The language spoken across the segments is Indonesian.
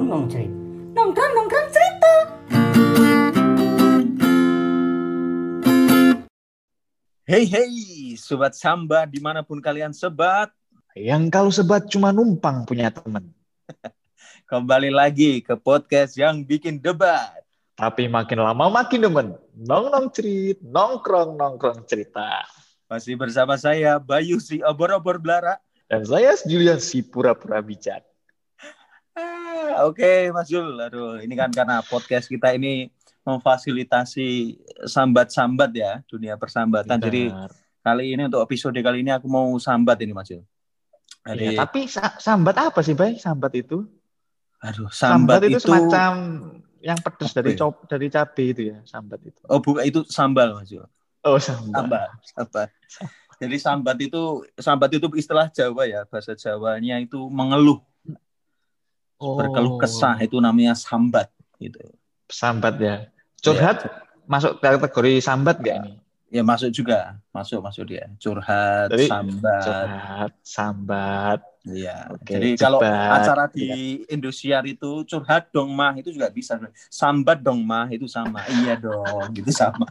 Nong nong cerita. Nongkrong nongkrong cerita. Hey hey, sobat samba di mana pun kalian sebat, Yang kalau sebat cuma numpang punya teman. kembali lagi ke podcast yang bikin debat. Tapi makin lama makin demen. Nong nong cerit, nongkrong nongkrong cerita. Masih bersama saya Bayu si obor-obor belara. Dan saya Julian si pura-pura bijak. Oke Mas Jul, aduh ini kan karena podcast kita ini memfasilitasi sambat-sambat ya dunia persambatan. Jadi Benar. kali ini untuk episode kali ini aku mau sambat ini Mas Jul. Jadi, Iya, tapi sa- sambat apa sih, Bay? Sambat itu? aduh Sambat, sambat, itu, itu, semacam yang pedas dari ya? cop dari cabai itu ya, sambat itu. oh bukan itu sambal Mas Jul. Oh, sambat. Sambat, sambat. Jadi sambat itu sambat itu istilah Jawa ya, bahasa Jawanya itu mengeluh, Oh, berkeluh kesah itu namanya sambat gitu. Sambat ya. Curhat masuk kategori sambat gak ini? Ya masuk juga, masuk masuk dia. Curhat, Jadi, sambat. Curhat, sambat. Iya. Oke, Jadi kalau jebat, acara di iya. Indosiar itu curhat dong mah itu juga bisa. Sambat dong mah itu sama. Iya dong, gitu sama.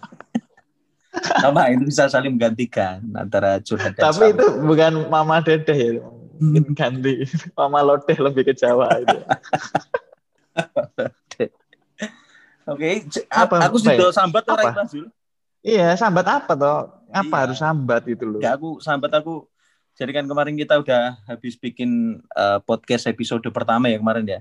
sama itu bisa saling menggantikan antara curhat dan Tapi sambat. itu bukan Mama Dedeh ya. Mungkin ganti. Mama Lodeh lebih ke Jawa itu. Oke, c- Apa, aku sudah sambat Apa? orang Jul. Iya, sambat apa toh? Apa Iya. harus sambat itu loh? Ya aku sambat aku. Jadi kan kemarin kita udah habis bikin eh, podcast episode pertama ya kemarin ya.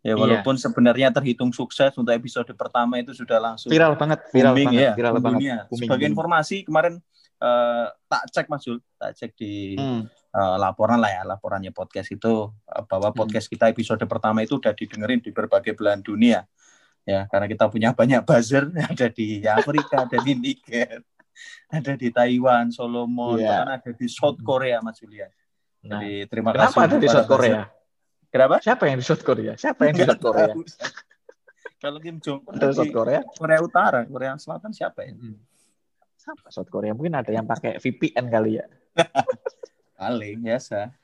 Ya Iya. walaupun sebenarnya terhitung sukses untuk episode pertama itu sudah langsung Viral banget, viral booming banget, ya, viral banget. boomingnya. Booming, Sebagai booming. informasi kemarin eh, tak cek Mas Jul, tak cek di Hmm. Eh, laporan lah ya, laporannya podcast itu eh, bahwa Hmm. podcast kita episode pertama itu udah didengerin di berbagai belahan dunia. Ya, karena kita punya banyak buzzer ada di Afrika, ada di Niger, ada di Taiwan, Solomon, Iya. bahkan ada di South Korea Mas Julian. Nah, Jadi terima kenapa kasih ada di South para buzzer. Korea? Kenapa? Siapa yang di South Korea? Siapa yang di South Korea? Kalau Kim Jong Un Ada South di Korea? Korea Utara, Korea Selatan siapa ya? Siapa South Korea? Mungkin ada yang pakai VPN kali ya. Paling biasa.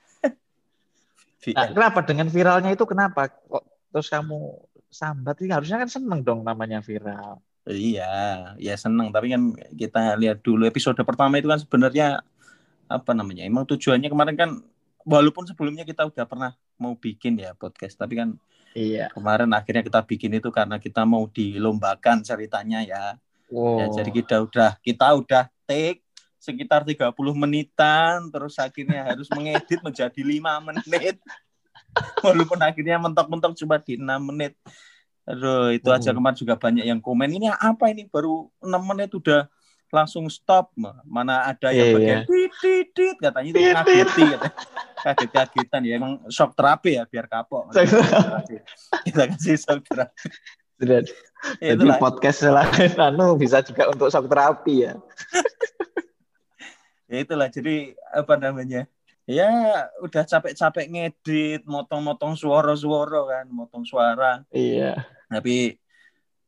Nah, kenapa dengan viralnya itu kenapa? Kok terus kamu sambat ini harusnya kan seneng dong namanya viral. Iya, ya seneng. Tapi kan kita lihat dulu episode pertama itu kan sebenarnya apa namanya? Emang tujuannya kemarin kan walaupun sebelumnya kita udah pernah mau bikin ya podcast, tapi kan Iya. kemarin akhirnya kita bikin itu karena kita mau dilombakan ceritanya ya. Wow. Ya jadi kita udah kita udah take sekitar 30 menitan terus akhirnya harus mengedit menjadi lima menit. Walaupun akhirnya mentok-mentok cuma di 6 menit. Aduh, itu aja kemarin juga banyak yang komen ini apa ini baru 6 menit udah langsung stop. Mana ada yang Iya, bagian tit, tit, tit, katanya itu ngageti katanya. Kaget-kagetan ya emang shock terapi ya biar kapok. Kita kasih shock terapi. Ya, Jadi itulah. podcast selain anu bisa juga untuk shock terapi ya. ya itulah jadi apa namanya ya udah capek-capek ngedit motong-motong suara-suara kan motong suara Iya. tapi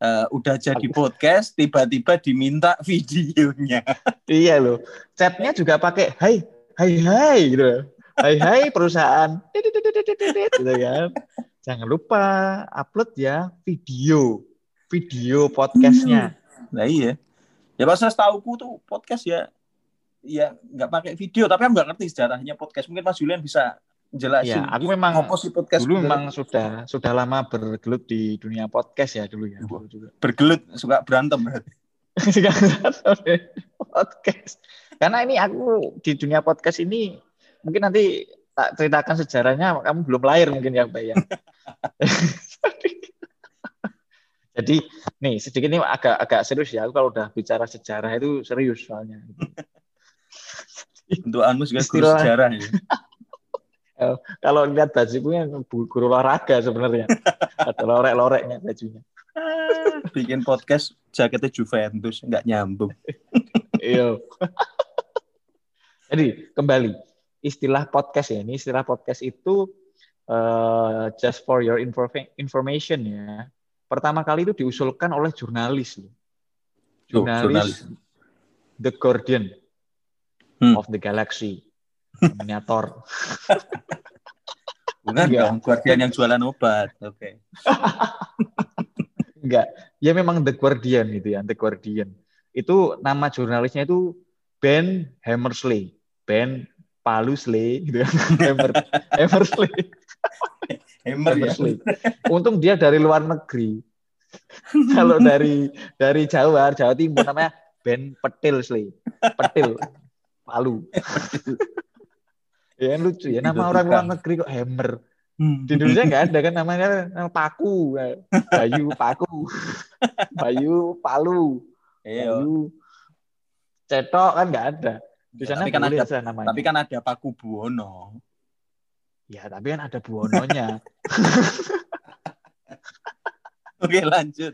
eh, udah jadi podcast tiba-tiba diminta videonya Iya loh. Chatnya juga pakai hai hai hai gitu. Hai hai perusahaan. Gitu kan. Jangan lupa upload ya video video podcastnya. nah iya ya pas tahuku tuh podcast ya ya nggak pakai video tapi aku nggak ngerti sejarahnya podcast mungkin Mas Julian bisa jelasin Ya, aku memang apa sih podcast dulu sebenarnya? memang sudah sudah lama bergelut di dunia podcast ya dulu ya. Dulu juga. bergelut suka berantem berarti podcast. Karena ini aku di dunia podcast ini mungkin nanti tak ceritakan sejarahnya kamu belum lahir mungkin ya Mbak ya. Jadi nih sedikit ini agak agak serius ya. Aku kalau udah bicara sejarah itu serius soalnya. untuk Anu juga guru Istilah- sejarah ya. Kalau lihat bajuku yang guru olahraga sebenarnya. Ada lorek-loreknya bajunya. bikin podcast jaketnya Juventus nggak nyambung Iya. Jadi kembali istilah podcast ya. Ini istilah podcast itu eh, just for your informa- information ya. Pertama kali itu diusulkan oleh jurnalis. loh. Oh, Jurnalis, The Guardian Hmm. of the Galaxy. Miniator. Bukan Enggak. dong, Guardian yang jualan obat. Oke. Enggak. Ya memang The Guardian gitu ya, The Guardian. Itu nama jurnalisnya itu Ben Hammersley. Ben Palusley gitu ya. Hammer, Hammersley. Hammer ya. Hammersley. Untung dia dari luar negeri. Kalau dari dari Jawa, Jawa Timur namanya Ben Petil Sley. Petil. Palu. ya lucu ya nama Itu orang luar negeri kok Hammer. Hmm. Di Indonesia nggak ada kan namanya nama Paku. Bayu Paku. Bayu Palu. Iya. Bayu Cetok kan nggak ada. Di sana tapi kan ada namanya. tapi kan ada Paku Buwono. Ya, tapi kan ada buononya. Oke, lanjut.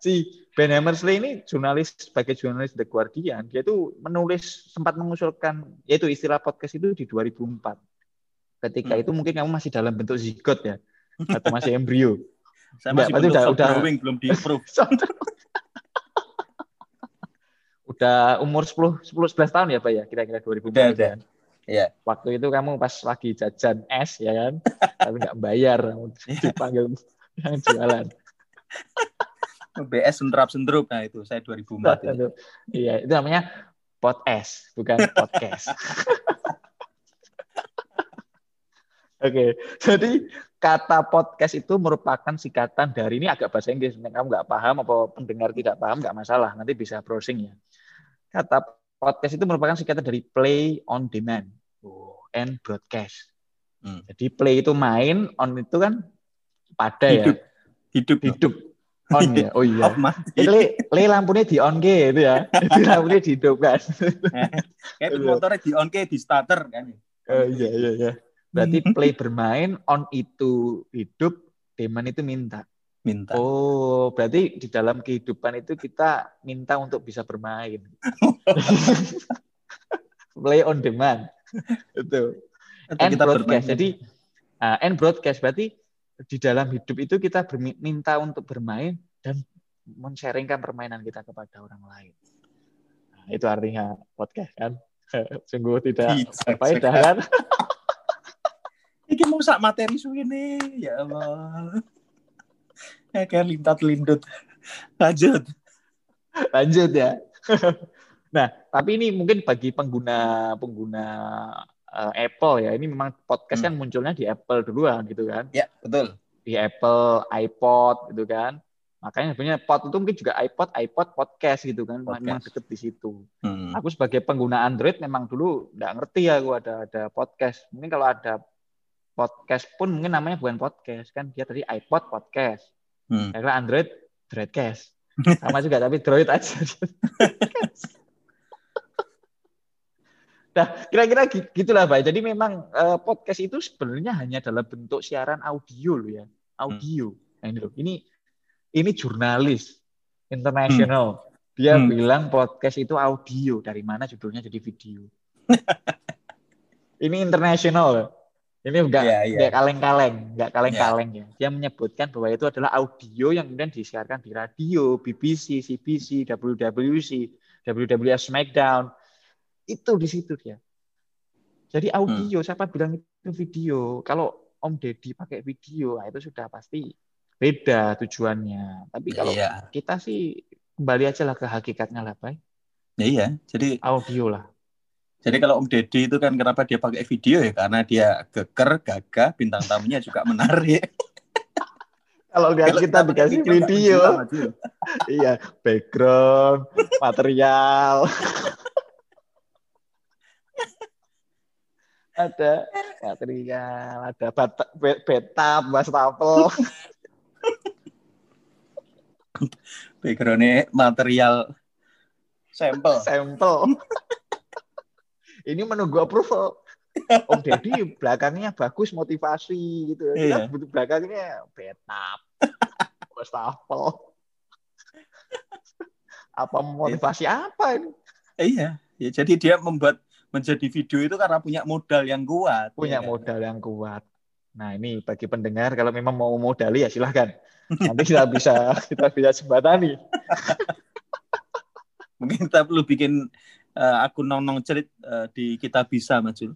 si Ben Hammersley ini jurnalis sebagai jurnalis The Guardian, dia itu menulis sempat mengusulkan yaitu istilah podcast itu di 2004. Ketika Hmm. itu mungkin kamu masih dalam bentuk zigot ya atau masih embrio. Saya Enggak, masih udah- udah- drawing belum di approve. Udah umur 10 10 11 tahun ya, Pak ya, kira-kira 2004 Udah, udah. kan. Iya. Waktu itu kamu pas lagi jajan es ya kan, tapi nggak bayar, dipanggil yang jualan. BS sentrap-sentrup. Nah, itu saya 2004. itu. Iya, itu namanya pot es, bukan podcast. Oke, jadi kata podcast itu merupakan singkatan dari ini agak bahasa Inggris. Kamu nggak paham apa pendengar tidak paham nggak masalah, nanti bisa browsing ya. Kata podcast itu merupakan singkatan dari play on demand and broadcast. Hmm. Jadi play itu main, on itu kan pada Hidup. ya, Hidup. hidup. On ya, oh iya. Off mati. Le, le lampunya di on ke itu ya. Itu lampunya dihidupkan. Kayak itu motornya di on di starter kan. Oh iya iya iya. Berarti play bermain, on itu hidup, demand itu minta. Minta. Oh, berarti di dalam kehidupan itu kita minta untuk bisa bermain. play on demand. Itu. And kita broadcast. bermain. Jadi ah, and broadcast berarti di dalam hidup itu kita berminta untuk bermain dan men-sharingkan permainan kita kepada orang lain. Nah, itu artinya podcast kan. Sungguh tidak berfaedah kan? Iki mau sak materi suwene, ya Allah. Ya kan lintat lindut. Lanjut. Lanjut ya. nah, tapi ini mungkin bagi pengguna pengguna eh, Apple ya, ini memang podcast kan munculnya di Apple duluan gitu kan. Ya, betul. Di Apple, iPod gitu kan. Makanya sebenarnya pod itu mungkin juga iPod, iPod podcast gitu kan. Podcast. Memang deket di situ. Hmm. Aku sebagai pengguna Android memang dulu nggak ngerti ya aku ada ada podcast. Mungkin kalau ada podcast pun mungkin namanya bukan podcast kan dia tadi iPod podcast. Hmm. Kira Android Droidcast. Sama juga tapi Droid aja. nah, kira-kira gi- gitulah Pak. Jadi memang eh, podcast itu sebenarnya hanya dalam bentuk siaran audio loh ya. Audio. Nah, ini loh. Ini ini jurnalis internasional. Dia Hmm. bilang podcast itu audio. Dari mana judulnya jadi video. ini internasional. Ini enggak iya. enggak kaleng-kaleng, enggak kaleng-kaleng ya. Dia menyebutkan bahwa itu adalah audio yang kemudian disiarkan di radio, BBC, CBC, WWC, WWF SmackDown. Itu di situ dia. Jadi audio, siapa bilang itu video? Kalau Om Deddy pakai video, nah itu sudah pasti beda tujuannya. Tapi kalau Iya. kita sih kembali aja lah ke hakikatnya lah, Pak. Ya, iya. Jadi Audio lah. jadi kalau Om Deddy itu kan kenapa dia pakai video ya karena dia geger, gagah, bintang tamunya juga menarik. Kalau nggak kita dikasih video, maju. iya, background, material. ada material, ada bata, be- betap, wastafel. Backgroundnya material sampel. sampel. Ini menunggu approval. Om Deddy belakangnya bagus motivasi gitu. Kita Iya. butuh belakangnya betap, wastafel. Apa motivasi apa ini? Iya. Ya, jadi dia membuat menjadi video itu karena punya modal yang kuat. Punya ya kan? modal yang kuat. Nah ini bagi pendengar kalau memang mau modali ya silahkan. Nanti kita bisa kita bisa jembatani. Mungkin kita perlu bikin eh, akun nong-nong cerit eh, di kita bisa, Majul.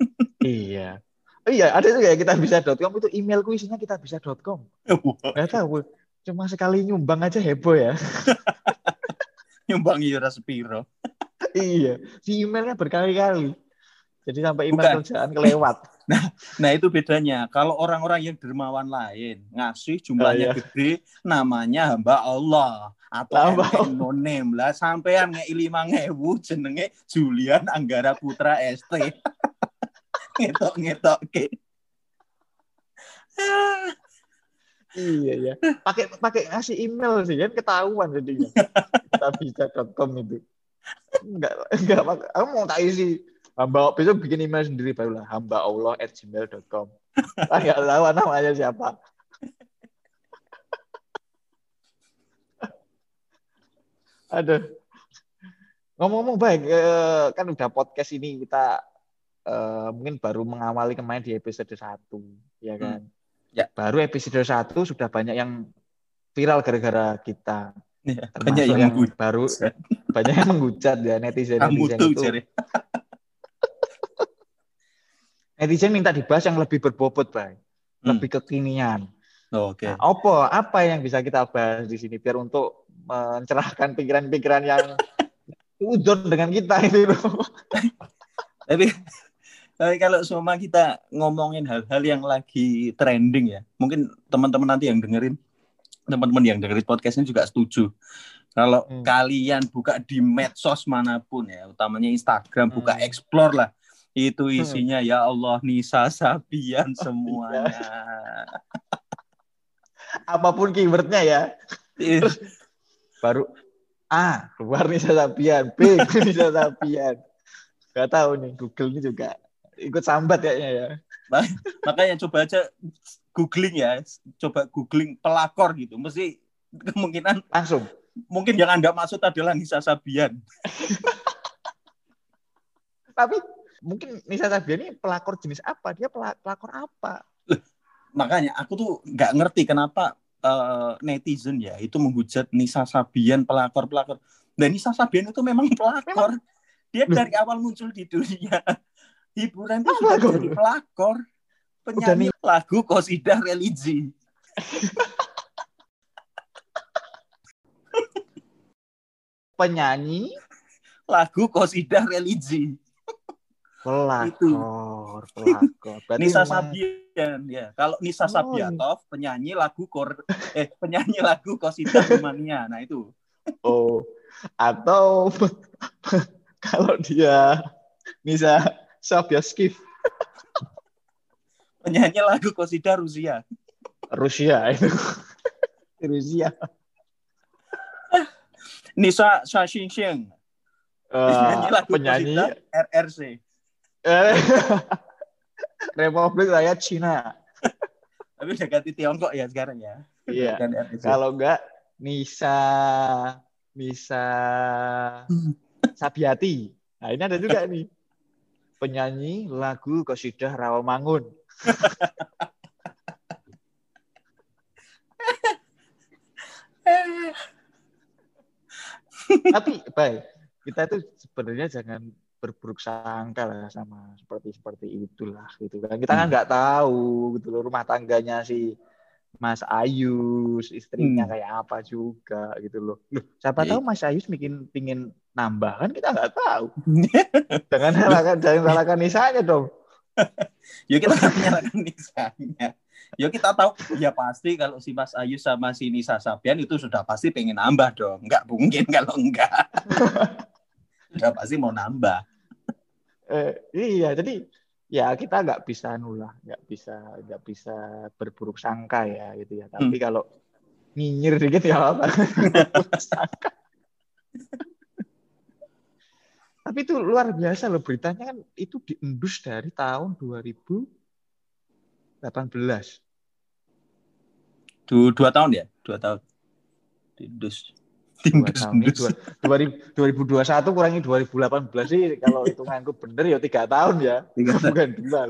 Iya. Iya, ada juga ya kita bisa.com itu emailku isinya kita bisa.com. Gak tahu, cuma sekali nyumbang aja heboh ya. Nyumbang Yura Sepiro. Iya, di emailnya berkali-kali. Jadi sampai email Bukan. kerjaan kelewat. Nah itu bedanya. Kalau orang-orang yang dermawan lain ngasih jumlahnya Oh, iya. gede, namanya hamba Allah atau Hamba MN no name lah. Sampean ngei lima ngewu jenenge Julian Anggara Putra ST. ngetok ngetok ke. Iya ya. Pakai pakai ngasih email sih kan ketahuan jadinya. Kita bisa.com itu. Enggak enggak. Aku mau tak isi hamba besok bikin email sendiri barulah hamba Allah at gmail.com. Enggak tahu namanya siapa. Aduh. Ngomong-ngomong baik, eh, kan udah podcast ini kita eh, mungkin baru mengawali kemarin di episode 1, ya kan? Ya. Baru episode 1 sudah banyak yang viral gara-gara kita. Ya, banyak yang yang menghujat. baru banyak yang menghujat ya netizen netizen tuh itu. Netizen minta dibahas yang lebih berbobot, Bay. Hmm. Lebih kekinian. Oh, Oke. Nah, apa apa yang bisa kita bahas di sini biar untuk mencerahkan pikiran-pikiran yang udon dengan kita itu loh. Tapi tapi kalau semua kita ngomongin hal-hal yang lagi trending ya, mungkin teman-teman nanti yang dengerin, teman-teman yang dengerin podcast ini juga setuju. Kalau Hmm. kalian buka di medsos mana pun ya, utamanya Instagram, buka Hmm. explore lah, itu isinya ya Allah Nisa Sabian semuanya. Apa pun keywordnya ya. Iya. Baru A, keluar Nisa Sabian. B, Nisa Sabian. Gak tahu nih, Google ini juga ikut sambat kayaknya ya. Makanya coba aja googling ya, coba googling pelakor gitu, mesti kemungkinan Langsung. mungkin yang anda maksud adalah Nisa Sabian. Tapi mungkin Nisa Sabian ini pelakor jenis apa? Dia pela- pelakor apa? makanya aku tuh nggak ngerti kenapa eh, netizen ya itu menghujat Nisa Sabian pelakor pelakor dan Nisa Sabian itu memang pelakor dia Loh. dari awal muncul di dunia hiburan itu Ah, sudah pelakor. jadi pelakor. Penyanyi lagu kosidah religi. Penyanyi? Lagu kosidah religi. Pelakor, pelakor. Berarti Nisa memang- Sabian ya. Kalau Nisa Oh, Sabiatov penyanyi lagu kor eh penyanyi lagu kosidah Rumania. Nah itu. Oh, atau kalau dia Nisa Sabiaskif penyanyi lagu kosidah Rusia. Rusia itu. Rusia. Nisa Shashinsheng Eh, penyanyi lagu penyanyi. RRC Republik Rakyat Cina. Tapi udah ganti Tiongkok ya sekarang ya. Iya. Kalau enggak Nisa Nisa Sabiati. Nah ini ada juga nih penyanyi lagu Kosidah Rawamangun tapi baik kita itu sebenarnya jangan berburuk sangka lah sama seperti seperti itulah gitu kan kita kan Hmm. nggak tahu gitu loh rumah tangganya si Mas Ayus istrinya Hmm. kayak apa juga gitu loh loh siapa Iya. tahu Mas Ayus bikin pingin nambah kan kita nggak tahu jangan salahkan jangan salahkan Nisanya dong ya kita menyalahkan Nisanya. Ya kita tahu ya pasti kalau si Mas Ayu sama si Nisa Sabian itu sudah pasti pengen nambah dong. Nggak mungkin kalau enggak. sudah pasti mau nambah. eh, iya jadi ya kita nggak bisa nulah nggak bisa nggak bisa berburuk sangka ya gitu ya. Tapi kalau nyinyir dikit ya apa tapi itu luar biasa loh beritanya kan itu diendus dari tahun 2018 Du, dua tahun ya? Dua tahun. Tindus. dua Tindus. tahun ini tindus. dua, 2000 2021 kurangi 2018 sih kalau hitunganku bener ya tiga tahun ya Tiga tahun. bukan dua.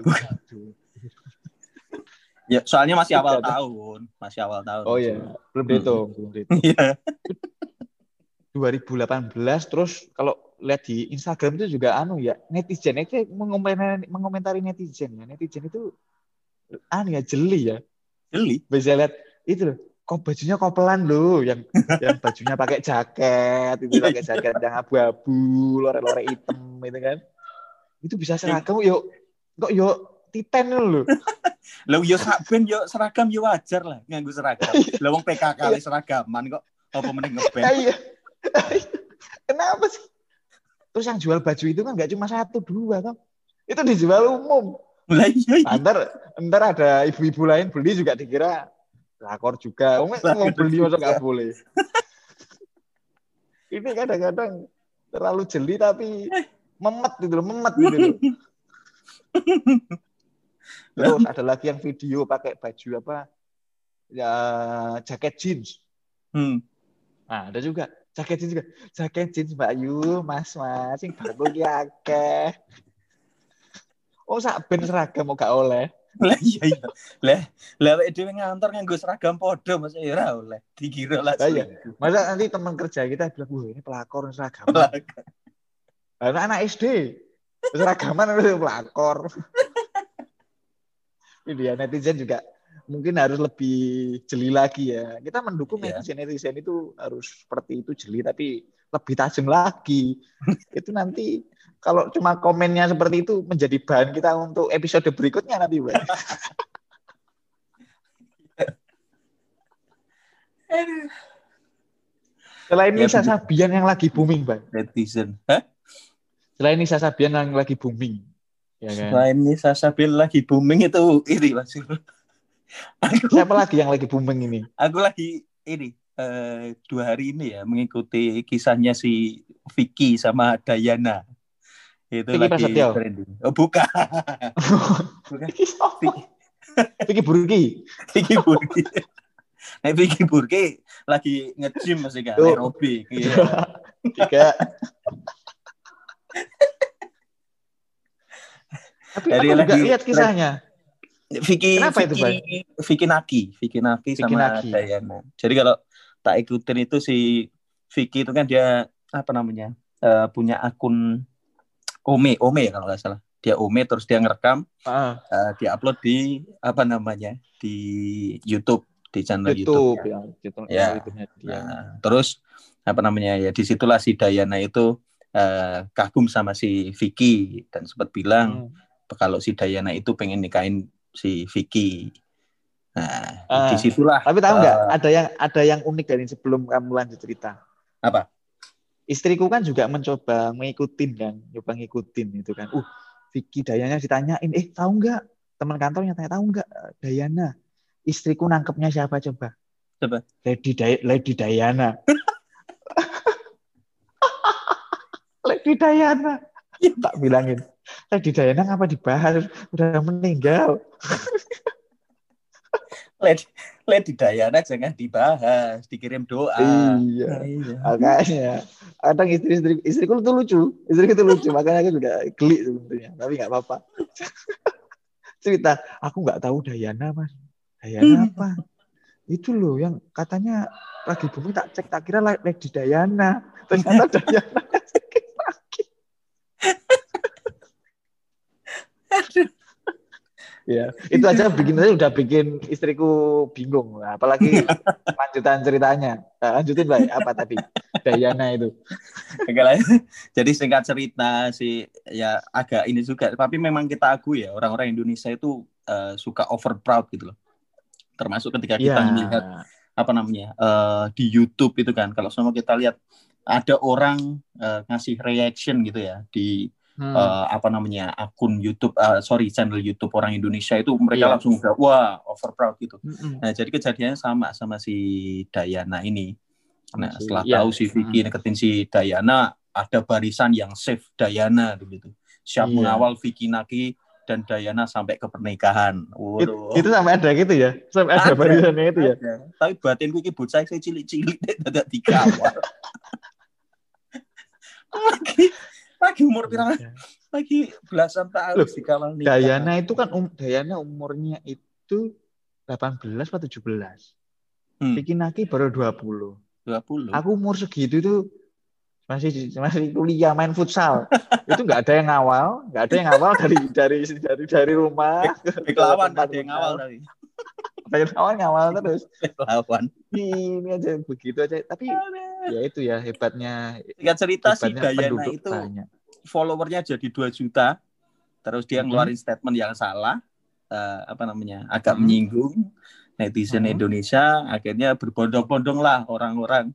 Ya, soalnya masih awal Tiga tahun. Masih awal tahun. oh iya belum dihitung belum dihitung Iya. 2018 terus kalau lihat di Instagram itu juga anu ya netizen itu mengomentari, mengomentari netizen ya netizen itu anu ya jeli ya Jeli. bisa lihat itu loh kok bajunya kopelan loh yang yang bajunya pakai jaket itu pakai jaket yang abu-abu lore-lore hitam itu kan. Itu bisa seragam yuk. Kok yuk titen loh Lah yo sak ben yo seragam yo wajar lah nganggo seragam. Lah wong PKK le seragaman kok apa mending ngeband. iya kenapa sih? Terus yang jual baju itu kan nggak cuma satu dua kan itu dijual umum. Lah iya iya. ntar ntar ada ibu-ibu lain beli juga dikira lakor juga. Om, mau beli masa nggak boleh. Ini kadang-kadang terlalu jeli tapi memet gitu loh memet gitu loh. Terus ada lagi yang video pakai baju apa? Ya jaket jeans. Hmm. nah ada juga. Jaket jeans juga. Jaket jeans Mbak Yu Mas Mas. Sing bagus ki akeh. Oh sak ben seragam mau gak oleh Lah iya iya. Lah lah awake dhewe ngantor nganggo seragam padha Mas ya ora oleh dikira lah. Iya. Masa nanti teman kerja kita bilang, wah ini pelakor seragam. Lah, Anak anak SD seragaman itu pelakor. Ini dia netizen juga mungkin harus lebih jeli lagi ya. Kita mendukung Iya. netizen netizen itu harus seperti itu jeli tapi lebih tajam lagi. itu nanti kalau cuma komennya seperti itu menjadi bahan kita untuk episode berikutnya nanti, Mbak. Selain Ya, Nisa begitu. Sabian yang lagi booming, Bang. netizen. Hah? Selain Nisa Sabian yang lagi booming. Ya kan? Selain ini Sasa Bill lagi booming itu ini Mas. Aku Siapa lagi yang lagi booming ini? aku lagi ini eh, dua hari ini ya mengikuti kisahnya si Vicky sama Dayana. Itu Vicky lagi Prasetyo? trending. Oh bukan. bukan. Vicky Burki. Vicky Burki. Nah, Vicky Burki lagi nge-gym masih kan, aerobik. Iya. Tiga. Tapi Dari aku juga lagi- lihat kisahnya. Vicky, Kenapa itu, Vicky, Vicky Naki, Vicky Naki Vicky sama Naki. Dayana. Jadi kalau tak ikutin itu si Vicky itu kan dia apa namanya eh, punya akun Ome, Ome ya kalau nggak salah. Dia Ome terus dia ngerekam, Ah, eh, dia upload di apa namanya di YouTube di channel YouTube, YouTube. yang YouTube, Ya. YouTube-nya dia. Nah, terus apa namanya ya di situlah si Dayana itu eh, kagum sama si Vicky dan sempat bilang Hmm. kalau si Dayana itu pengen nikahin si Vicky. Nah, Ah. di situlah. Tapi tahu nggak eh, ada yang ada yang unik dari sebelum kamu lanjut cerita. Apa? Istriku kan juga mencoba ngikutin kan, coba ngikutin itu kan. Uh, Vicky Dayana ditanyain, eh tahu nggak teman kantornya tanya tahu nggak eh, Dayana istriku nangkepnya siapa coba? Coba. Lady Day Lady Dayana. Lady Dayana. Tak bilangin. Lady Dayana ngapa dibahas? Udah meninggal. Lady, Lady Diana jangan dibahas, dikirim doa. Iya. Iya. Makanya kadang istri-istri istriku tuh lucu, istriku tuh lucu, makanya aku juga geli sebetulnya, tapi nggak apa-apa. Cerita, aku nggak tahu Dayana mas, Dayana apa? Itu loh yang katanya lagi bumi tak cek tak kira Lady Dayana, ternyata Dayana yang sakit lagi. Ya, itu aja bikin aja udah bikin istriku bingung, Nah, apalagi lanjutan ceritanya. Nah, lanjutin baik apa tadi Dayana itu. Jadi singkat cerita sih ya agak ini juga, tapi memang kita akui ya orang-orang Indonesia itu eh, suka over proud gitu loh. Termasuk ketika kita Iya. melihat apa namanya eh, di YouTube itu kan kalau semua kita lihat ada orang eh, ngasih reaction gitu ya di Hmm. eh, apa namanya akun YouTube eh, sorry channel YouTube orang Indonesia itu mereka Iya. langsung udah wah over proud gitu. Mm-mm. Nah jadi kejadiannya sama sama si Dayana ini. Nah Si- setelah iya. tahu si Vicky Hmm. deketin si Dayana ada barisan yang save Dayana gitu. Siap Iya. mengawal Vicky Naki dan Dayana sampai ke pernikahan. It- Waduh. itu sampai ada gitu ya, sampai ada Ada. barisannya itu ya. Ada. Tapi batinku iki bocah saya cilik-cilik dadak dikawal. lagi lagi umur pirang lagi belasan tahun Loh, dikawal nikah. Dayana itu kan um, Dayana umurnya itu 18 atau 17. Hmm. Vicky Naki baru 20. 20. Aku umur segitu itu masih masih kuliah main futsal itu nggak ada yang ngawal nggak ada yang ngawal dari dari dari dari rumah lawan ada yang ngawal tapi. ada yang ngawal terus lawan. ini aja begitu aja tapi ya itu ya hebatnya Singkat cerita si hebatnya Dayana penduduk itu banyak followernya jadi 2 juta. Terus dia Mhm. ngeluarin statement yang salah. eh, apa namanya? Agak Mhm. menyinggung netizen Mhm. Indonesia. Akhirnya berbondong-bondong lah orang-orang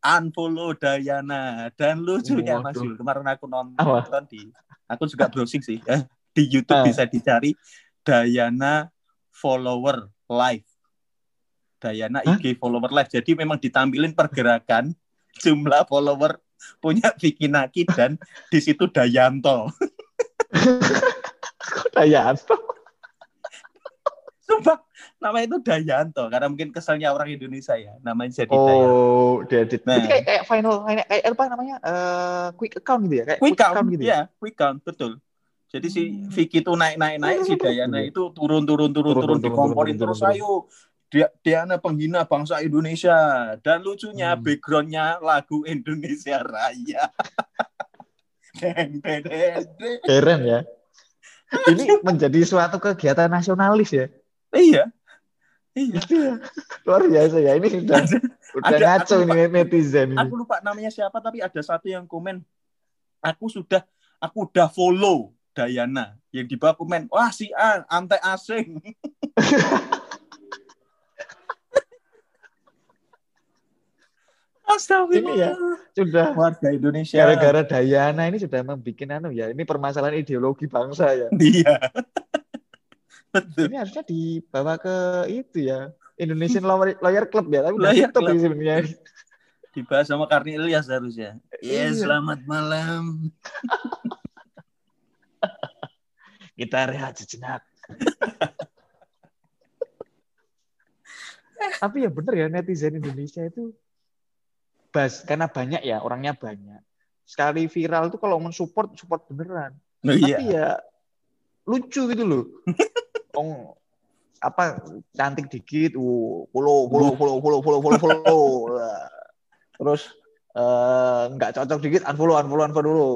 unfollow Dayana dan lucunya Mas Waduh. Yul kemarin aku nonton Apa? di aku juga browsing sih eh, di YouTube Ah. bisa dicari Dayana follower live Dayana Hah? IG follower live jadi memang ditampilin pergerakan jumlah follower punya Vicky Naki dan di situ Dayanto. Kok Dayanto? Sumpah namanya itu Dayanto karena mungkin keselnya orang Indonesia ya namanya jadi Dayanto. oh diedit Nah. Jadi kayak kayak final kayak, kayak apa namanya eh quick account gitu ya kayak quick count gitu ya? ya quick count betul. Jadi si Hmm. Vicky itu naik naik naik si Dayana itu turun turun turun Turun, turun turun, dikomporin turun, terus ayo dia Diana penghina bangsa Indonesia. Dan lucunya Hmm. backgroundnya lagu Indonesia Raya. Deng, deng, deng, deng. keren ya. Ini menjadi suatu kegiatan nasionalis ya. Iya. Iya. Luar biasa ya. Ini udah udah ada- ngaco aku nih netizen ini. aku lupa namanya siapa tapi ada satu yang komen aku sudah aku udah follow Dayana yang di bawah komen wah si A antek asing Astagfirullah. Ini ya, sudah warga Indonesia. gara-gara Dayana ini sudah membuat anu ya ini permasalahan ideologi bangsa ya Iya. Betul. ini harusnya dibawa ke itu ya Indonesian Lawyer, Lawyer Club ya tapi Lawyer Club. sebenarnya Dibahas sama Karni Ilyas harusnya. Ya, Iya. selamat malam. kita rehat sejenak tapi ya bener ya netizen Indonesia itu bas karena banyak ya orangnya banyak. Sekali viral tuh kalau mensupport support beneran. Oh, tapi iya. ya lucu gitu loh. Ong, apa cantik dikit uh follow follow follow follow follow follow follow. Terus eh, nggak cocok dikit unfollow unfollow unfollow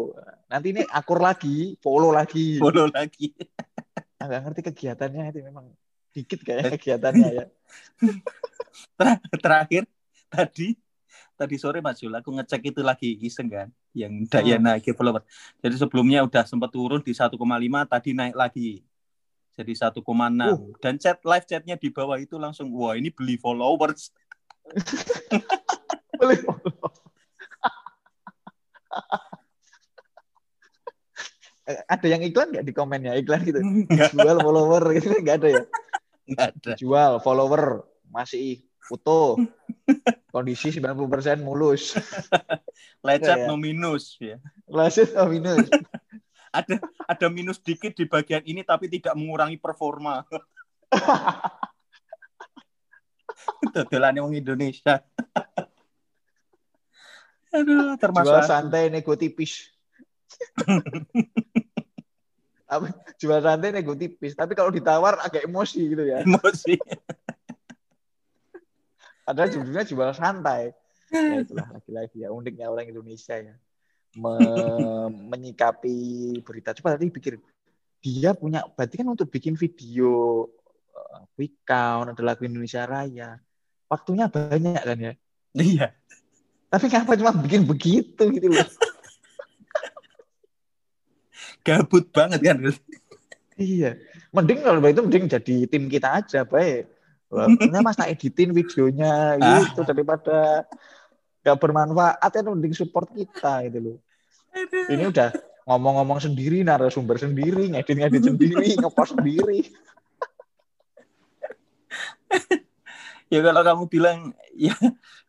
nanti ini akur lagi follow lagi. Follow lagi. nggak ngerti kegiatannya itu memang dikit kayak kegiatannya ya. Terakhir tadi tadi sore Mas Jul aku ngecek itu lagi iseng kan yang Dayana IG follower. Jadi sebelumnya udah sempat turun di 1,5 tadi naik lagi. Jadi 1,6 Uh. dan chat live chatnya di bawah itu langsung wah ini beli followers. boleh Eh, ada yang iklan nggak di komennya iklan gitu jual follower gitu nggak ada ya enggak ada. jual follower masih foto kondisi 90% mulus Lecet iya. no minus ya. lanjut oh minus Ada ada minus dikit di bagian ini tapi tidak mengurangi performa. Dodolannya wong Indonesia. Aduh, termasuk jual santai nego tipis jual santai nego tipis tapi kalau ditawar agak emosi gitu ya emosi. Padahal judulnya jual santai. Ya itulah lagi-lagi ya uniknya orang Indonesia ya. Me- menyikapi berita. Coba tadi pikir dia punya berarti kan untuk bikin video eh, quick count ada lagu Indonesia Raya waktunya banyak kan ya? Iya. tapi kenapa cuma bikin begitu gitu loh? Gabut banget kan. iya. Mending kalau itu mending jadi tim kita aja baik Nah, mas tak editin videonya gitu daripada gak bermanfaat ya mending support kita gitu loh. Ini udah ngomong-ngomong sendiri narasumber sendiri ngedit-ngedit sendiri ngepost sendiri. Ya kalau kamu bilang ya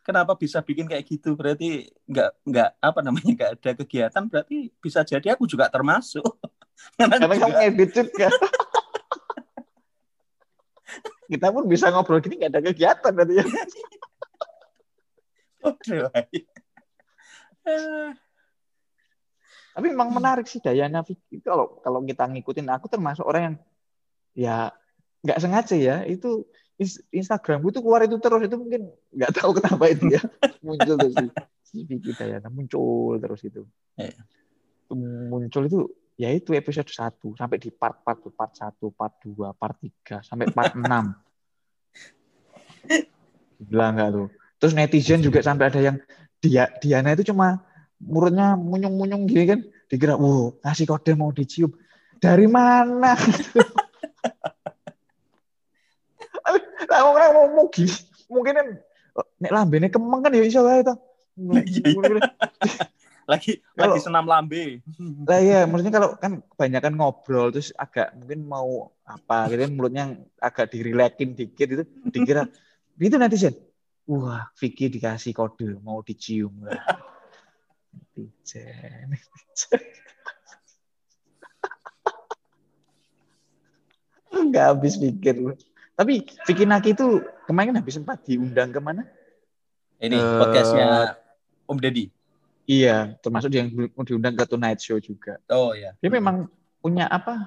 kenapa bisa bikin kayak gitu? Berarti nggak nggak apa namanya nggak ada kegiatan berarti bisa jadi aku juga termasuk. Karena karena kamu ngedit juga kita pun bisa ngobrol gini gak ada kegiatan ya. Eh, tapi memang menarik sih Dayana Vicky kalau kalau kita ngikutin aku termasuk orang yang ya nggak sengaja ya itu Ins- Instagramku tuh keluar itu terus itu mungkin nggak tahu kenapa itu ya muncul terus si, Vicky Dayana muncul terus itu. Iya. Itu Muncul itu ya itu episode 1 sampai di part-part tuh, part 1, part 2, part 3 sampai part 6. Gila nggak tuh? Terus netizen juga sampai ada yang dia Diana itu cuma mulutnya munyung-munyung gini kan dikira wow ngasih kode mau dicium dari mana Lah orang mau mau gini mungkin kan nek lambene kemeng kan ya iso wae to. Lagi Kalau- lagi senam lambe. Lah iya, maksudnya kalau kan kebanyakan ngobrol terus agak mungkin mau apa gitu kan mulutnya agak dirilekin dikit itu dikira gitu netizen. Wah, Vicky dikasih kode mau dicium. Wah. Netizen. netizen. Nggak habis pikir. Tapi Vicky Naki itu kemarin habis sempat diundang ke mana? Ini Eh, podcastnya Om Deddy. Iya, termasuk yang diundang ke Tonight Show juga. Oh ya. Dia memang punya apa?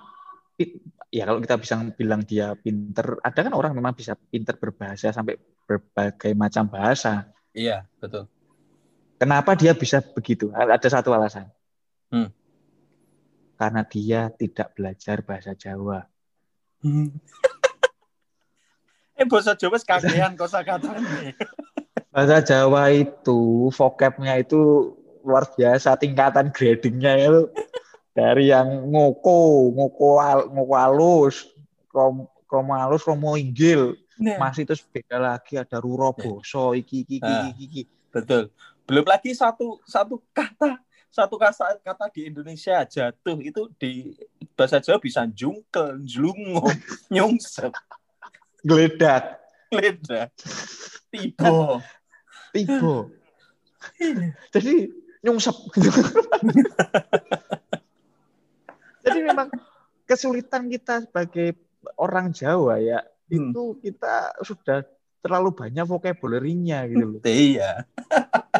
Ya kalau kita bisa bilang dia pinter, ada kan orang memang bisa pinter berbahasa sampai berbagai macam bahasa. Iya, betul. Kenapa dia bisa begitu? Ada satu alasan. Hmm. Karena dia tidak belajar bahasa Jawa. eh bahasa Jawa kakean kosakatane. Bahasa Jawa itu vocabnya itu luar biasa tingkatan gradingnya itu dari yang ngoko, ngoko, al- ngoko halus, krom, kromo halus, kromo inggil, Nah, masih terus beda lagi ada ruro boso iki iki iki, Ah. iki, iki. betul. Belum lagi satu satu kata satu kata kata di Indonesia jatuh itu di bahasa Jawa bisa jungkel, jlungo, nyungsep, geledak leda, tibo. tibo jadi nyungsep jadi memang kesulitan kita sebagai orang Jawa ya Hmm. itu kita sudah terlalu banyak vocabulary-nya gitu loh Iya.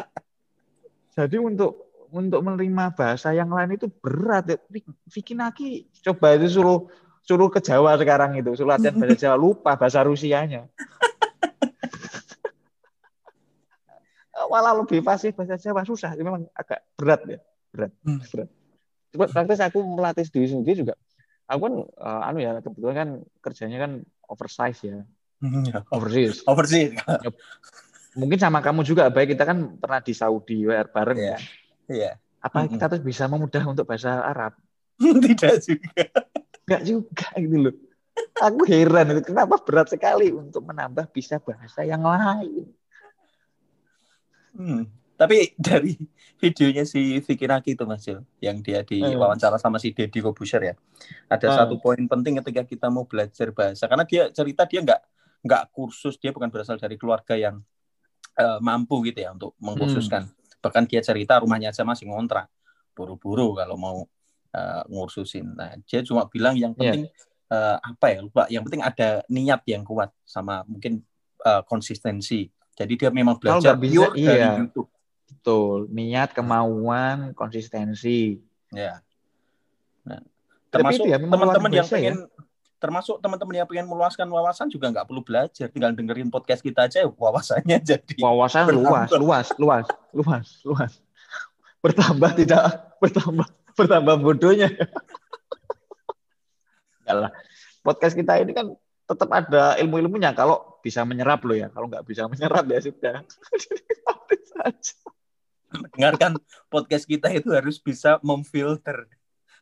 jadi untuk untuk menerima bahasa yang lain itu berat ya. Vicky Naki coba itu suruh suruh ke Jawa sekarang itu suruh latihan bahasa Jawa lupa bahasa Rusianya malah lebih fasih bahasa Jawa susah memang agak berat ya berat Hmm. berat coba praktis aku melatih diri sendiri juga aku kan eh, anu ya kebetulan kan kerjanya kan oversize ya overseas Overseas. mungkin sama kamu juga baik kita kan pernah di Saudi WR bareng Iya. ya Iya. apa Mm-mm. kita terus bisa memudah untuk bahasa Arab Tidak juga. Enggak juga gitu loh. Aku heran kenapa berat sekali untuk menambah bisa bahasa yang lain. Hmm. Tapi dari videonya si Vicky Naki itu Mas Jul, yang dia di Hmm. wawancara sama si Deddy Kobuser ya. Ada Hmm. satu poin penting ketika kita mau belajar bahasa karena dia cerita dia nggak nggak kursus, dia bukan berasal dari keluarga yang eh, mampu gitu ya untuk mengkursuskan. Bahkan dia cerita rumahnya aja masih ngontrak. Buru-buru kalau mau eh, ngursusin. Nah, dia cuma bilang yang Iya. penting eh, apa ya lupa. Yang penting ada niat yang kuat sama mungkin eh, konsistensi. Jadi dia memang Kalau belajar nggak bisa, pure dari iya. YouTube. Betul, niat, kemauan, konsistensi. Ya. Nah, termasuk ya, teman-teman yang ya. pengen termasuk teman-teman yang pengen meluaskan wawasan juga nggak perlu belajar, tinggal dengerin podcast kita aja wawasannya jadi Wawasan luas, luas, luas, luas, luas. Bertambah tidak bertambah bertambah bodohnya. Enggak lah. Podcast kita ini kan tetap ada ilmu-ilmunya kalau bisa menyerap loh ya. Kalau nggak bisa menyerap ya sudah. Saja. mendengarkan podcast kita itu harus bisa memfilter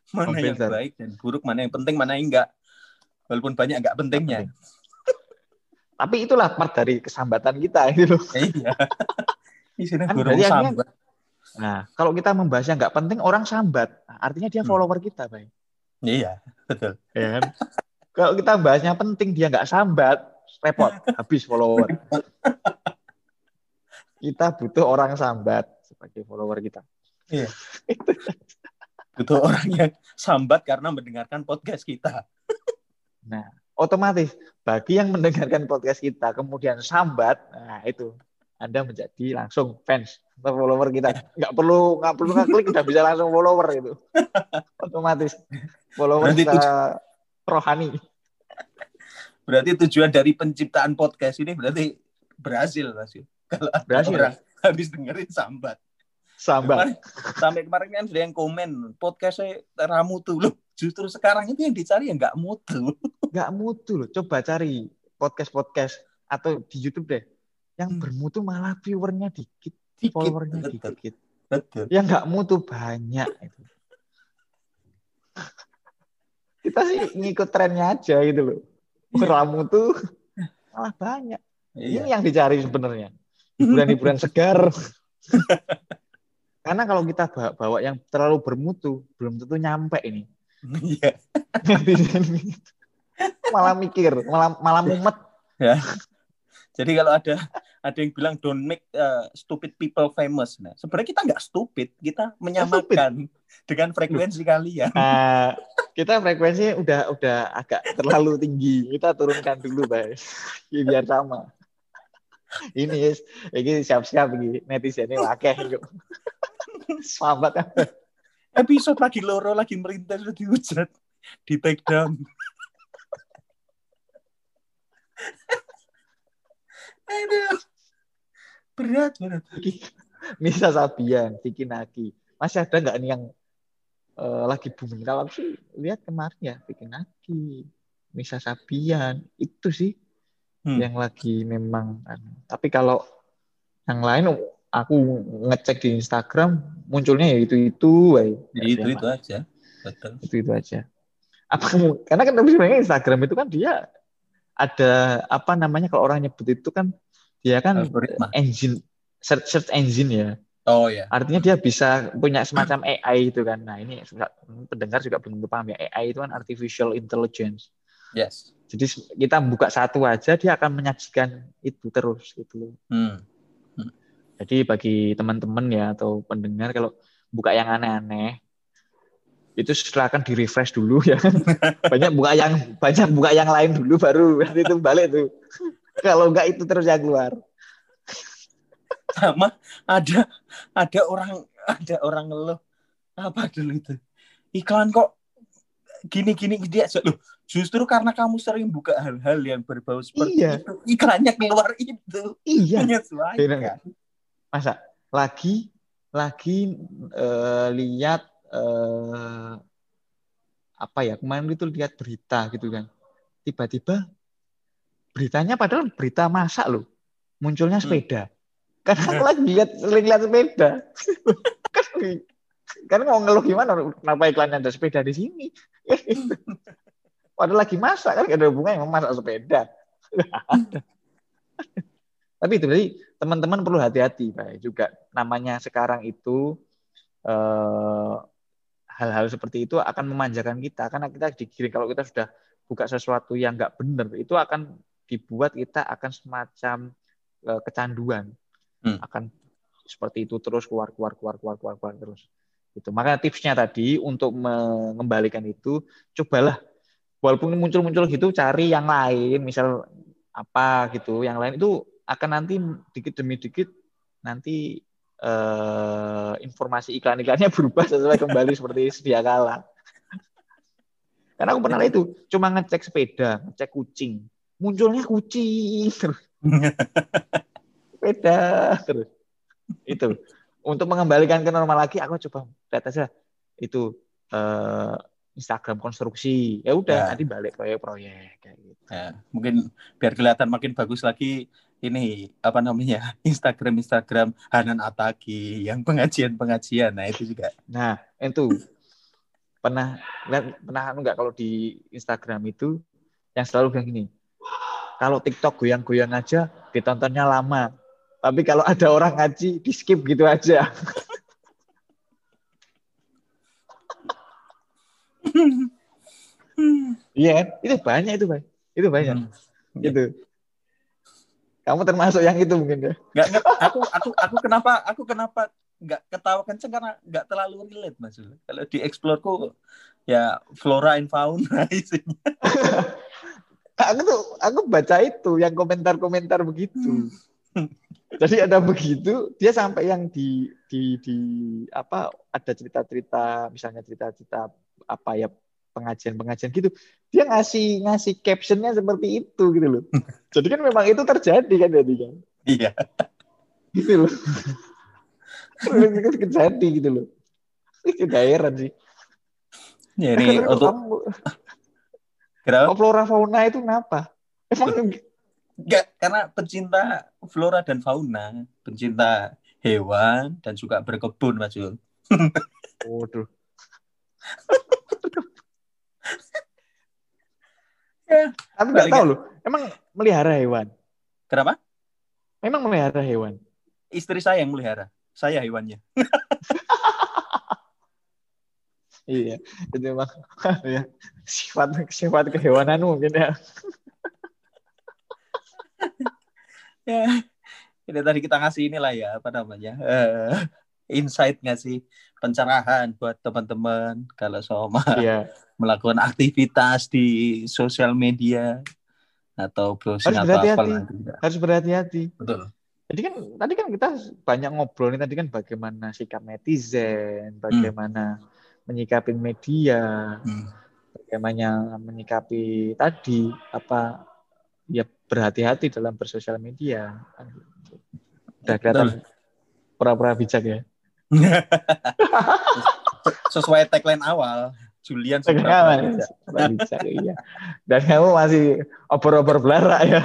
mana yang Memfilter. baik dan buruk, mana yang penting, mana yang enggak. Walaupun banyak enggak pentingnya. Tapi itulah part dari kesambatan kita ini loh. Iya. Di sini Kan burung sambat. Nah, kalau kita membahasnya nggak penting, orang sambat. Artinya dia Hmm. follower kita, Bay. Iya, betul. Ya kan? kalau kita bahasnya penting, dia nggak sambat, repot, habis follower. kita butuh orang sambat sebagai follower kita. Butuh orang yang sambat karena mendengarkan podcast kita. Otomatis, bagi yang mendengarkan podcast kita, kemudian sambat, nah itu Anda menjadi langsung fans atau follower kita. Nggak perlu nggak perlu ngeklik, udah bisa langsung follower itu. Otomatis follower Berarti kita rohani. Berarti tujuan dari penciptaan podcast ini berarti berhasil. Yul. Kalau Berhasil. orang habis dengerin sambat. Sambat. Kemarin, sampai kemarin kan ada yang komen podcastnya ramu tuh loh. Justru sekarang itu yang dicari ya nggak mutu. Nggak mutu loh. Coba cari podcast-podcast atau di YouTube deh. Yang Hmm. bermutu malah viewernya dikit, Dikit, followernya betul. dikit. Betul. Yang nggak mutu banyak itu. Kita sih ngikut trennya aja gitu loh. Ramu tuh malah banyak. Iya. Ini yang dicari sebenarnya. Hiburan-hiburan segar. Karena kalau kita bawa, bawa yang terlalu bermutu, belum tentu nyampe ini. Iya. Netizen gitu. malah mikir, malah malah mumet. Jadi kalau ada ada yang bilang don't make uh, stupid people famous. Nah, sebenarnya kita nggak stupid, kita menyamakan dengan frekuensi kalian. Nah, kita frekuensinya udah udah agak terlalu tinggi. Kita turunkan dulu, guys. Ya, biar sama. Ini yes, ini siap-siap ini netizennya wakeh yuk. Kan. Episode lagi loro lagi merintah sudah dihujat, di take down. Aduh. Berat berat. Misa Sabian, Vicky Naki. Masih ada nggak nih yang eh, lagi booming? Kalau aku sih lihat kemarin ya Vicky Naki, Misa Sabian itu sih Hmm. yang lagi memang. anu. Tapi kalau yang lain aku ngecek di Instagram munculnya ya itu itu, Ya, itu itu aja. Betul. itu itu aja. Apa kamu? Karena kan tapi sebenarnya Instagram itu kan dia ada apa namanya kalau orang nyebut itu kan dia kan Algoritma. engine search, search engine ya. Oh ya. Artinya dia bisa punya semacam AI itu kan. Nah ini pendengar juga belum paham ya. AI itu kan artificial intelligence. Yes. Jadi kita buka satu aja dia akan menyajikan itu terus gitu loh. Hmm. Jadi bagi teman-teman ya atau pendengar kalau buka yang aneh-aneh itu silakan di refresh dulu ya. banyak buka yang banyak buka yang lain dulu baru nanti itu balik tuh. kalau enggak itu terus yang keluar. Sama ada ada orang ada orang ngeluh apa dulu itu iklan kok gini-gini dia loh justru karena kamu sering buka hal-hal yang berbau seperti Iya. itu iklannya keluar itu Iya. menyesuaikan? Masa lagi lagi eh, lihat eh, apa ya kemarin itu lihat berita gitu kan. Tiba-tiba beritanya padahal berita masak loh munculnya sepeda. Karena aku lagi lihat sering lihat sepeda. Kan kan mau ngeluh gimana kenapa iklannya ada sepeda di sini? Padahal lagi masak kan gak ada hubungannya sama masak sepeda. Tapi itu jadi teman-teman perlu hati-hati Pak. Juga namanya sekarang itu eh, hal-hal seperti itu akan memanjakan kita. Karena kita digiring kalau kita sudah buka sesuatu yang nggak benar itu akan dibuat kita akan semacam eh, kecanduan. Hmm. akan seperti itu terus keluar keluar keluar keluar keluar keluar terus. Itu makanya tipsnya tadi untuk mengembalikan itu cobalah walaupun muncul-muncul gitu cari yang lain misal apa gitu yang lain itu akan nanti dikit demi dikit nanti eh, informasi iklan-iklannya berubah sesuai kembali seperti sedia kala. Karena aku pernah itu cuma ngecek sepeda, ngecek kucing, munculnya kucing terus. sepeda terus. Itu untuk mengembalikan ke normal lagi aku coba lihat aja itu eh, Instagram konstruksi. Ya udah Ya. nanti balik proyek-proyek kayak gitu. Ya, mungkin biar kelihatan makin bagus lagi ini apa namanya Instagram Instagram Hanan Ataki yang pengajian pengajian nah itu juga Nah, itu pernah lihat pernah anu nggak kalau di Instagram itu yang selalu bilang gini, kalau TikTok goyang-goyang aja ditontonnya lama, tapi kalau ada orang ngaji di skip gitu aja. Iya, kan? itu banyak itu, Pak. Itu banyak. Hmm. Itu. Kamu termasuk yang itu mungkin ya. nggak aku aku aku kenapa aku kenapa nggak ketawa kenceng karena nggak terlalu relate mas kalau di explore ku ya flora and fauna isinya Aku tuh aku baca itu yang komentar-komentar begitu. Jadi ada begitu, dia sampai yang di di di apa ada cerita-cerita misalnya cerita-cerita apa ya pengajian-pengajian gitu, dia ngasih ngasih captionnya seperti itu gitu loh. Jadi kan memang itu terjadi kan jadi kan. Iya. Gitu loh. terjadi gitu loh. Tidak heran sih. Ya, ini untuk kamu- kenapa? kok flora fauna itu kenapa? Emang Enggak, karena pencinta flora dan fauna, pencinta hewan dan juga berkebun, Mas Jul. Waduh. Ya. Tapi nggak tahu loh. Emang melihara hewan? Kenapa? Memang melihara hewan? Istri saya yang melihara. Saya hewannya. Iya, itu memang ya, sifat sifat kehewanan mungkin ya. Ya. Ini tadi kita ngasih inilah ya, apa namanya? eh, insight ngasih pencerahan buat teman-teman kalau sama Iya. melakukan aktivitas di sosial media atau browsing Harus berhati-hati. Harus berhati-hati. Betul. Jadi kan tadi kan kita banyak ngobrol nih tadi kan bagaimana sikap netizen, bagaimana menyikapi media, Hmm. bagaimana menyikapi tadi apa ya berhati-hati dalam bersosial media. Udah kelihatan pura-pura bijak ya. Sesuai tagline awal, Julian. Pura bijak iya. Dan kamu masih obor-obor belara ya.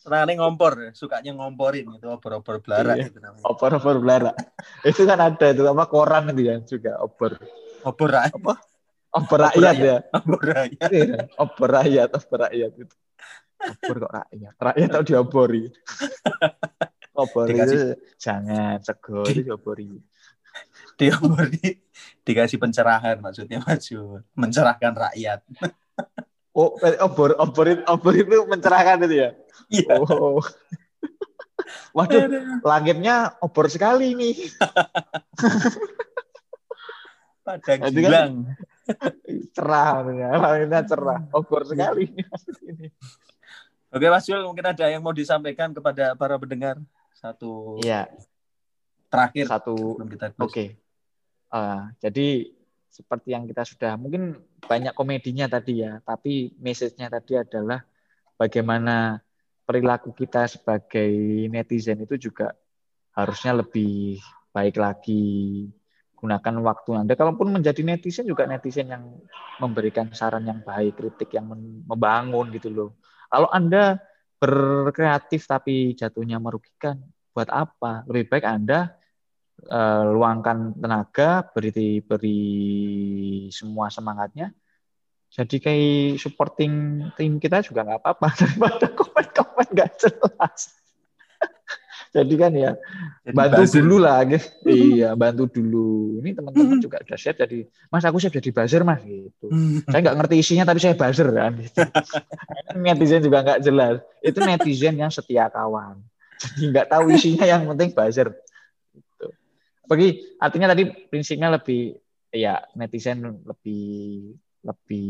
Senangnya ngompor, sukanya ngomporin gitu, obor-obor belara Iya. namanya. Obor-obor belara. Itu kan ada itu apa koran itu ya juga obor. Obor rakyat, Obor rakyat ya. obor rakyat. Iya, obor rakyat, obor rakyat itu. Obor kok rakyat. Rakyat tau diobori. Obor itu Dikasih- jangan sego itu diobori. Diobor di, dikasih pencerahan maksudnya Mas. Mencerahkan rakyat. Oh, obor obor itu, obor itu mencerahkan itu ya. Iya. Oh. Waduh, langitnya obor sekali nih. Padang Itu kan- gilang. Cerah, maksudnya. langitnya cerah. Obor sekali. Ini. Oke Mas Jul, mungkin ada yang mau disampaikan kepada para pendengar satu Iya, terakhir satu sebelum kita Oke. close. Eh, jadi seperti yang kita sudah mungkin banyak komedinya tadi ya, tapi message-nya tadi adalah bagaimana perilaku kita sebagai netizen itu juga harusnya lebih baik lagi. Gunakan waktu Anda. Kalaupun menjadi netizen juga netizen yang memberikan saran yang baik, kritik yang membangun gitu loh. Kalau Anda berkreatif tapi jatuhnya merugikan, buat apa? Lebih baik Anda eh, luangkan tenaga, beri beri semua semangatnya. Jadi kayak supporting tim kita juga nggak apa-apa daripada komen-komen nggak jelas. Jadi kan ya Jadi bantu buzzer. dulu lah, gitu. iya bantu dulu. Ini teman-teman juga udah siap jadi, Mas aku siap jadi buzzer mas gitu. Saya nggak ngerti isinya tapi saya buzzer kan. Gitu. netizen juga nggak jelas. Itu netizen yang setia kawan. Jadi nggak tahu isinya yang penting buzzer. Gitu. Bagi artinya tadi prinsipnya lebih ya netizen lebih lebih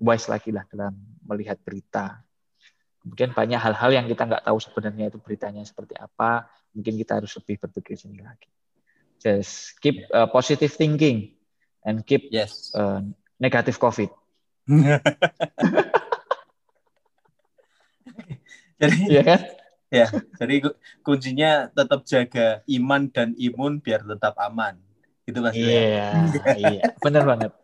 wise lagi lah dalam melihat berita. Kemudian banyak hal-hal yang kita nggak tahu sebenarnya itu beritanya seperti apa. Mungkin kita harus lebih berpikir sini lagi. Just keep uh, positive thinking and keep Yes. uh, negative COVID. Jadi Iya kan? ya, jadi ku- kuncinya tetap jaga iman dan imun biar tetap aman. Itu Mas ya? Iya, iya, benar banget.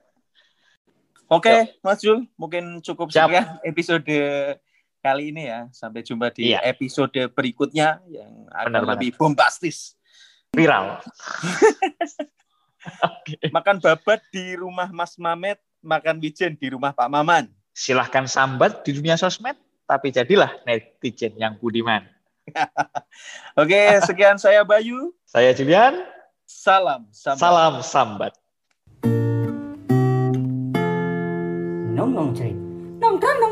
Oke, Mas Jul, mungkin cukup Siap. sekian episode kali ini ya. Sampai jumpa di Iya. episode berikutnya yang akan Benar lebih bombastis. Viral. Oke. Makan babat di rumah Mas Mamet, makan wijen di rumah Pak Maman. Silahkan sambat di dunia sosmed, tapi jadilah netizen yang budiman. Oke, sekian saya Bayu. Saya Julian, Salam. Sambat. salam sambat. Nong nong cerit. Nongkrong